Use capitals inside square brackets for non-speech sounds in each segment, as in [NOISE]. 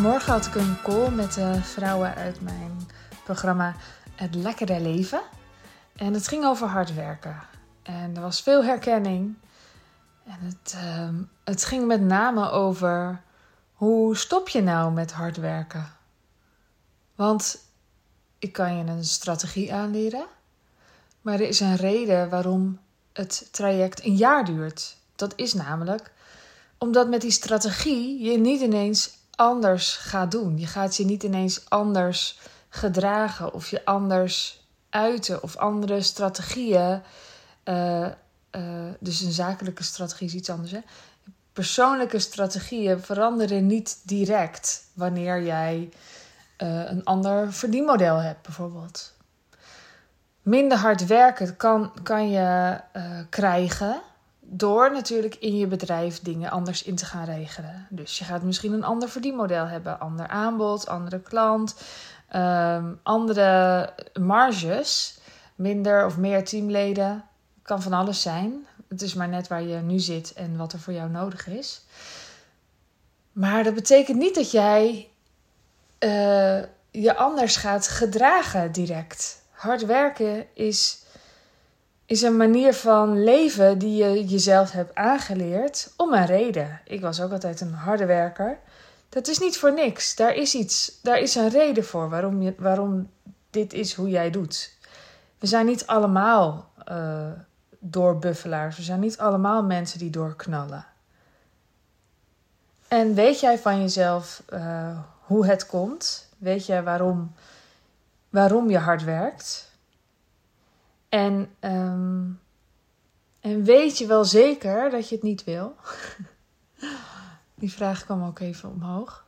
Vanmorgen had ik een call met de vrouwen uit mijn programma Het Lekkere Leven. En het ging over hard werken. En er was veel herkenning. En het, ehm, het ging met name over hoe stop je nou met hard werken? Want ik kan je een strategie aanleren. Maar er is een reden waarom het traject een jaar duurt. Dat is namelijk omdat met die strategie je niet ineens anders gaat doen. Je gaat je niet ineens anders gedragen of je anders uiten of andere strategieën. Uh, uh, dus een zakelijke strategie is iets anders. Hè? Persoonlijke strategieën veranderen niet direct wanneer jij uh, een ander verdienmodel hebt, bijvoorbeeld. Minder hard werken kan, kan je krijgen door natuurlijk in je bedrijf dingen anders in te gaan regelen. Dus je gaat misschien een ander verdienmodel hebben, ander aanbod, andere klant, um, andere marges, minder of meer teamleden. Kan van alles zijn. Het is maar net waar je nu zit en wat er voor jou nodig is. Maar dat betekent niet dat jij uh, je anders gaat gedragen direct. Hard werken is is een manier van leven die je jezelf hebt aangeleerd om een reden. Ik was ook altijd een harde werker. Dat is niet voor niks. Daar is iets, daar is een reden voor waarom, je, waarom dit is hoe jij doet. We zijn niet allemaal uh, doorbuffelaars. We zijn niet allemaal mensen die doorknallen. En weet jij van jezelf uh, hoe het komt? Weet jij waarom, waarom je hard werkt? En, um, en weet je wel zeker dat je het niet wil? [LAUGHS] Die vraag kwam ook even omhoog.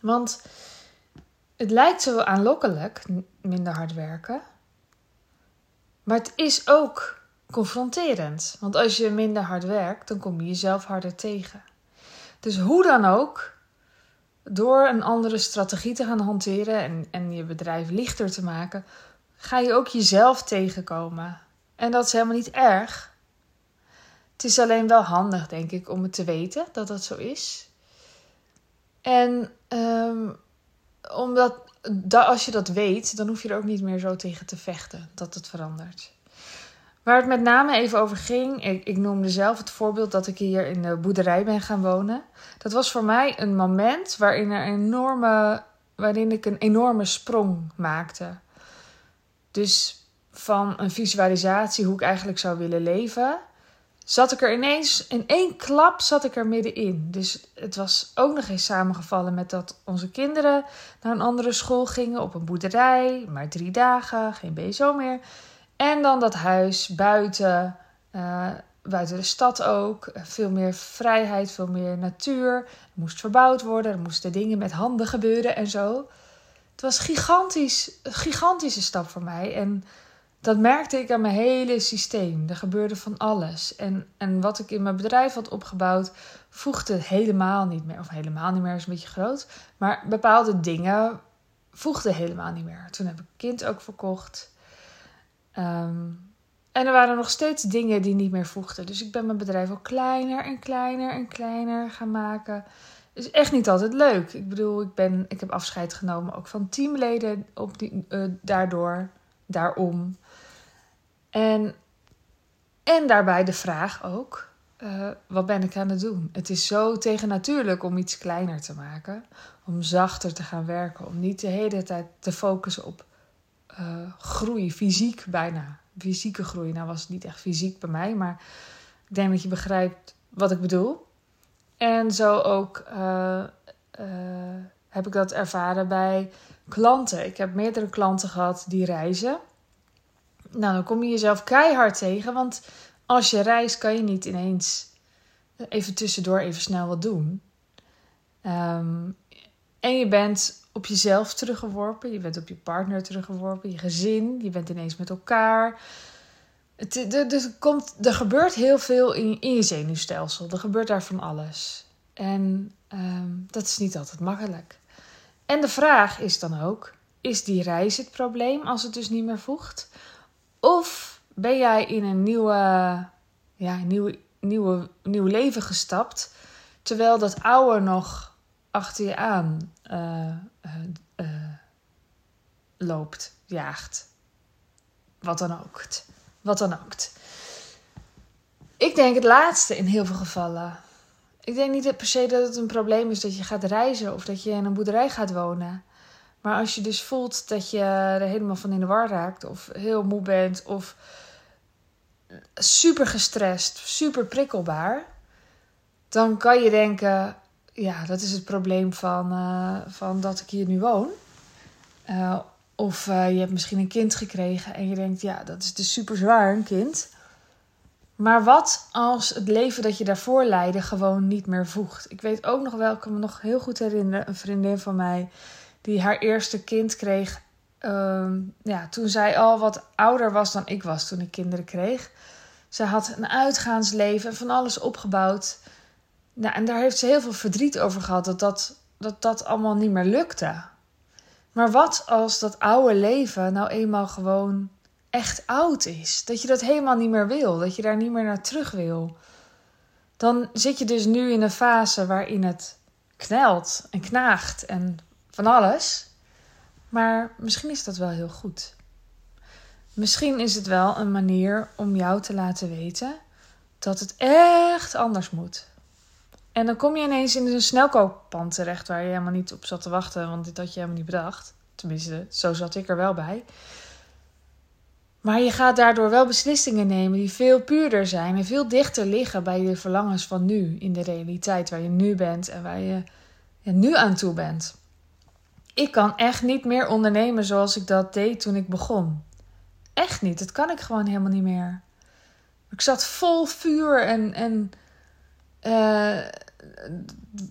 Want het lijkt zo aanlokkelijk, minder hard werken. Maar het is ook confronterend. Want als je minder hard werkt, dan kom je jezelf harder tegen. Dus hoe dan ook, door een andere strategie te gaan hanteren en, en je bedrijf lichter te maken, ga je ook jezelf tegenkomen. En dat is helemaal niet erg. Het is alleen wel handig, denk ik, om het te weten dat dat zo is. En um, omdat dat, als je dat weet, dan hoef je er ook niet meer zo tegen te vechten dat het verandert. Waar het met name even over ging, ik, ik noemde zelf het voorbeeld dat ik hier in de boerderij ben gaan wonen. Dat was voor mij een moment waarin, er enorme, waarin ik een enorme sprong maakte. Dus van een visualisatie hoe ik eigenlijk zou willen leven, zat ik er ineens in één klap zat ik er middenin. Dus het was ook nog eens samengevallen met dat onze kinderen naar een andere school gingen op een boerderij, maar drie dagen, geen BSO meer. En dan dat huis buiten, uh, buiten de stad ook. Veel meer vrijheid, veel meer natuur. Er moest verbouwd worden, er moesten dingen met handen gebeuren en zo. Het was gigantisch, een gigantische stap voor mij. En dat merkte ik aan mijn hele systeem. Er gebeurde van alles. En, en wat ik in mijn bedrijf had opgebouwd, voegde helemaal niet meer. Of helemaal niet meer is een beetje groot. Maar bepaalde dingen voegden helemaal niet meer. Toen heb ik kind ook verkocht. Um, en er waren nog steeds dingen die niet meer voegden. Dus ik ben mijn bedrijf al kleiner en kleiner en kleiner gaan maken is echt niet altijd leuk. Ik bedoel, ik, ben, ik heb afscheid genomen ook van teamleden op die, uh, daardoor, daarom. En, en daarbij de vraag ook, uh, wat ben ik aan het doen? Het is zo tegennatuurlijk om iets kleiner te maken. Om zachter te gaan werken. Om niet de hele tijd te focussen op uh, groei, fysiek bijna. Fysieke groei. Nou was het niet echt fysiek bij mij, maar ik denk dat je begrijpt wat ik bedoel. En zo ook uh, uh, heb ik dat ervaren bij klanten. Ik heb meerdere klanten gehad die reizen. Nou, dan kom je jezelf keihard tegen. Want als je reist, kan je niet ineens even tussendoor even snel wat doen. Um, en je bent op jezelf teruggeworpen. Je bent op je partner teruggeworpen. Je gezin. Je bent ineens met elkaar. Het, er, komt, er gebeurt heel veel in, in je zenuwstelsel. Er gebeurt daar van alles. En um, dat is niet altijd makkelijk. En de vraag is dan ook: is die reis het probleem als het dus niet meer voegt? Of ben jij in een nieuwe, ja, nieuwe, nieuwe, nieuw leven gestapt, terwijl dat oude nog achter je aan uh, uh, loopt, jaagt. Wat dan ook. Wat dan ook. Ik denk het laatste in heel veel gevallen. Ik denk niet per se dat het een probleem is dat je gaat reizen of dat je in een boerderij gaat wonen. Maar als je dus voelt dat je er helemaal van in de war raakt, of heel moe bent, of super gestrest, super prikkelbaar, dan kan je denken: ja, dat is het probleem van, uh, van dat ik hier nu woon. Uh, of uh, je hebt misschien een kind gekregen en je denkt: ja, dat is dus super zwaar, een kind. Maar wat als het leven dat je daarvoor leidde gewoon niet meer voegt? Ik weet ook nog wel, ik kan me nog heel goed herinneren, een vriendin van mij die haar eerste kind kreeg. Uh, ja, toen zij al wat ouder was dan ik was toen ik kinderen kreeg. Ze had een uitgaansleven en van alles opgebouwd. Nou, en daar heeft ze heel veel verdriet over gehad dat dat, dat dat allemaal niet meer lukte. Maar wat als dat oude leven nou eenmaal gewoon echt oud is? Dat je dat helemaal niet meer wil, dat je daar niet meer naar terug wil. Dan zit je dus nu in een fase waarin het knelt en knaagt en van alles. Maar misschien is dat wel heel goed. Misschien is het wel een manier om jou te laten weten dat het echt anders moet. En dan kom je ineens in een snelkooppand terecht waar je helemaal niet op zat te wachten, want dit had je helemaal niet bedacht. Tenminste, zo zat ik er wel bij. Maar je gaat daardoor wel beslissingen nemen die veel puurder zijn en veel dichter liggen bij je verlangens van nu, in de realiteit waar je nu bent en waar je ja, nu aan toe bent. Ik kan echt niet meer ondernemen zoals ik dat deed toen ik begon. Echt niet. Dat kan ik gewoon helemaal niet meer. Ik zat vol vuur en, en uh,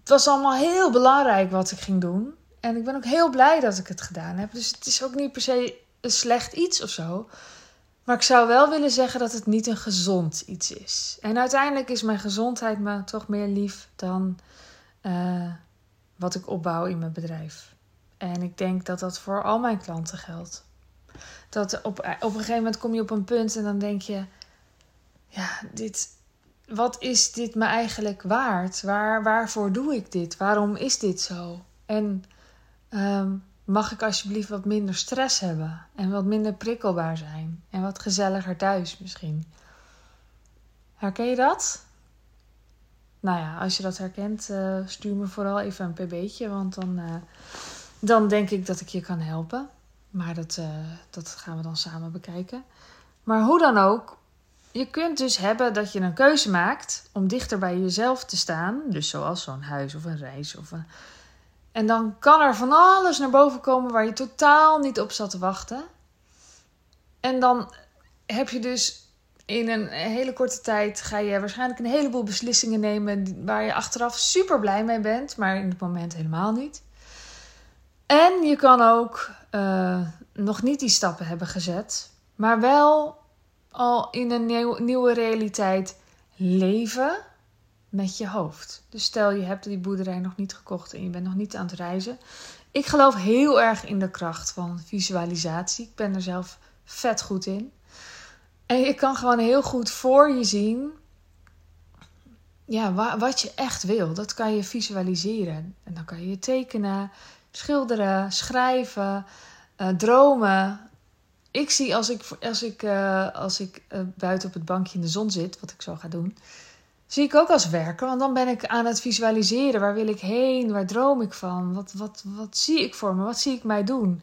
het was allemaal heel belangrijk wat ik ging doen. En ik ben ook heel blij dat ik het gedaan heb. Dus het is ook niet per se een slecht iets of zo. Maar ik zou wel willen zeggen dat het niet een gezond iets is. En uiteindelijk is mijn gezondheid me toch meer lief dan uh, wat ik opbouw in mijn bedrijf. En ik denk dat dat voor al mijn klanten geldt. Dat op, op een gegeven moment kom je op een punt en dan denk je: ja, dit, wat is dit me eigenlijk waard? Waar, waarvoor doe ik dit? Waarom is dit zo? En um, mag ik alsjeblieft wat minder stress hebben en wat minder prikkelbaar zijn en wat gezelliger thuis misschien? Herken je dat? Nou ja, als je dat herkent, uh, stuur me vooral even een pb'tje, want dan, uh, dan denk ik dat ik je kan helpen. Maar dat, uh, dat gaan we dan samen bekijken. Maar hoe dan ook, je kunt dus hebben dat je een keuze maakt om dichter bij jezelf te staan. Dus zoals zo'n huis of een reis. Of een... En dan kan er van alles naar boven komen waar je totaal niet op zat te wachten. En dan heb je dus in een hele korte tijd ga je waarschijnlijk een heleboel beslissingen nemen waar je achteraf super blij mee bent, maar in het moment helemaal niet. En je kan ook uh, nog niet die stappen hebben gezet, maar wel al in een nieuw, nieuwe realiteit leven met je hoofd. Dus stel je hebt die boerderij nog niet gekocht en je bent nog niet aan het reizen. Ik geloof heel erg in de kracht van visualisatie. Ik ben er zelf vet goed in. En je kan gewoon heel goed voor je zien ja, wat je echt wil. Dat kan je visualiseren. En dan kan je tekenen, schilderen, schrijven, uh, dromen ik zie als ik, als ik, uh, als ik uh, buiten op het bankje in de zon zit, wat ik zo ga doen, zie ik ook als werken. Want dan ben ik aan het visualiseren. Waar wil ik heen? Waar droom ik van? Wat, wat, wat zie ik voor me? Wat zie ik mij doen?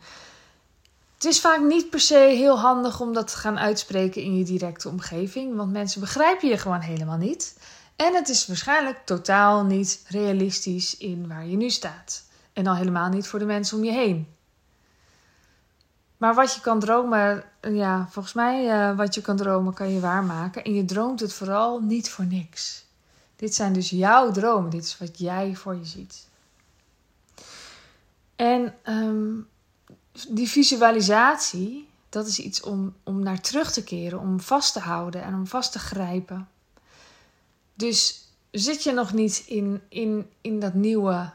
Het is vaak niet per se heel handig om dat te gaan uitspreken in je directe omgeving. Want mensen begrijpen je gewoon helemaal niet. En het is waarschijnlijk totaal niet realistisch in waar je nu staat. En al helemaal niet voor de mensen om je heen. Maar wat je kan dromen, ja, volgens mij, uh, wat je kan dromen, kan je waarmaken. En je droomt het vooral niet voor niks. Dit zijn dus jouw dromen. Dit is wat jij voor je ziet. En um, die visualisatie, dat is iets om, om naar terug te keren, om vast te houden en om vast te grijpen. Dus zit je nog niet in, in, in dat nieuwe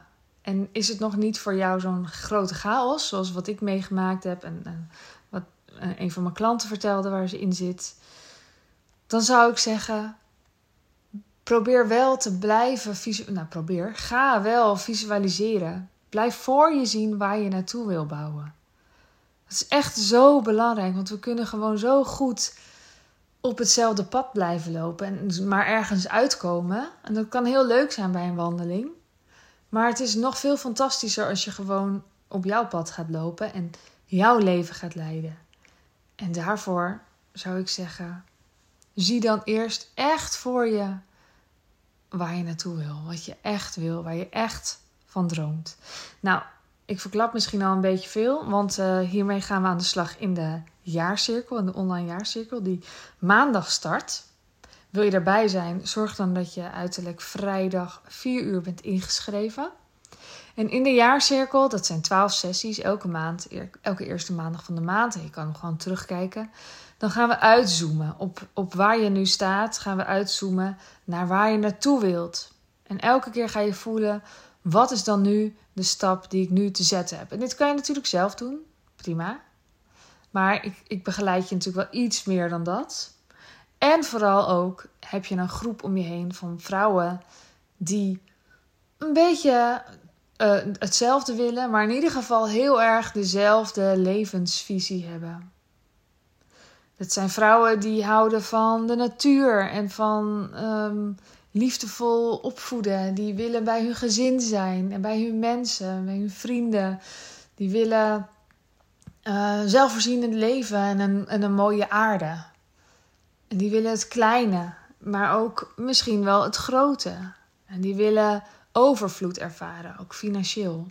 en is het nog niet voor jou zo'n grote chaos, zoals wat ik meegemaakt heb en, en wat een van mijn klanten vertelde waar ze in zit, dan zou ik zeggen: probeer wel te blijven. Nou, probeer. Ga wel visualiseren. Blijf voor je zien waar je naartoe wil bouwen. Dat is echt zo belangrijk, want we kunnen gewoon zo goed op hetzelfde pad blijven lopen en maar ergens uitkomen. En dat kan heel leuk zijn bij een wandeling. Maar het is nog veel fantastischer als je gewoon op jouw pad gaat lopen en jouw leven gaat leiden. En daarvoor zou ik zeggen: zie dan eerst echt voor je waar je naartoe wil, wat je echt wil, waar je echt van droomt. Nou, ik verklap misschien al een beetje veel, want uh, hiermee gaan we aan de slag in de jaarcirkel, in de online jaarcirkel, die maandag start. Wil je erbij zijn, zorg dan dat je uiterlijk vrijdag 4 uur bent ingeschreven. En in de jaarcirkel, dat zijn 12 sessies, elke maand, elke eerste maandag van de maand, en je kan gewoon terugkijken. Dan gaan we uitzoomen op, op waar je nu staat, gaan we uitzoomen naar waar je naartoe wilt. En elke keer ga je voelen, wat is dan nu de stap die ik nu te zetten heb? En dit kan je natuurlijk zelf doen, prima. Maar ik, ik begeleid je natuurlijk wel iets meer dan dat. En vooral ook heb je een groep om je heen van vrouwen die een beetje uh, hetzelfde willen, maar in ieder geval heel erg dezelfde levensvisie hebben. Het zijn vrouwen die houden van de natuur en van um, liefdevol opvoeden. Die willen bij hun gezin zijn en bij hun mensen, bij hun vrienden. Die willen uh, zelfvoorzienend leven en een, en een mooie aarde. En die willen het kleine, maar ook misschien wel het grote. En die willen overvloed ervaren, ook financieel.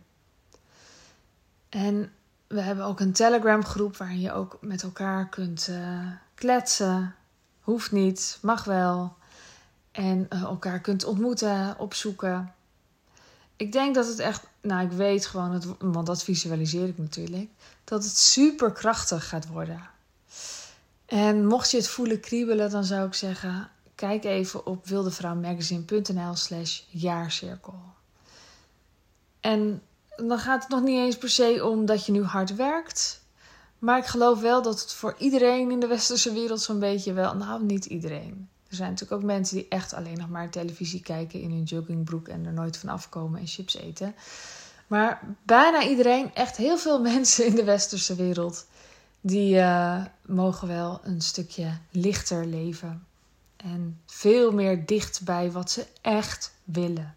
En we hebben ook een Telegram groep waarin je ook met elkaar kunt uh, kletsen. Hoeft niet, mag wel. En uh, elkaar kunt ontmoeten, opzoeken. Ik denk dat het echt, nou ik weet gewoon, het, want dat visualiseer ik natuurlijk, dat het super krachtig gaat worden. En mocht je het voelen kriebelen, dan zou ik zeggen: kijk even op wildevrouwmagazine.nl slash jaarcirkel. En dan gaat het nog niet eens per se om dat je nu hard werkt. Maar ik geloof wel dat het voor iedereen in de westerse wereld zo'n beetje wel... Nou, niet iedereen. Er zijn natuurlijk ook mensen die echt alleen nog maar televisie kijken in hun joggingbroek... en er nooit van afkomen en chips eten. Maar bijna iedereen, echt heel veel [LAUGHS] mensen in de westerse wereld... die uh, mogen wel een stukje lichter leven. En veel meer dicht bij wat ze echt willen.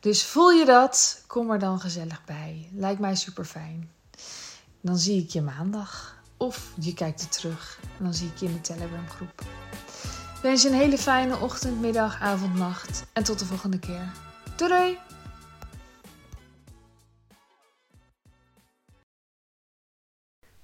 Dus voel je dat? Kom er dan gezellig bij. Lijkt mij super fijn. Dan zie ik je maandag. Of je kijkt er terug. En dan zie ik je in de Telegram groep. Wens je een hele fijne ochtend, middag, avond, nacht. En tot de volgende keer. Doei doei!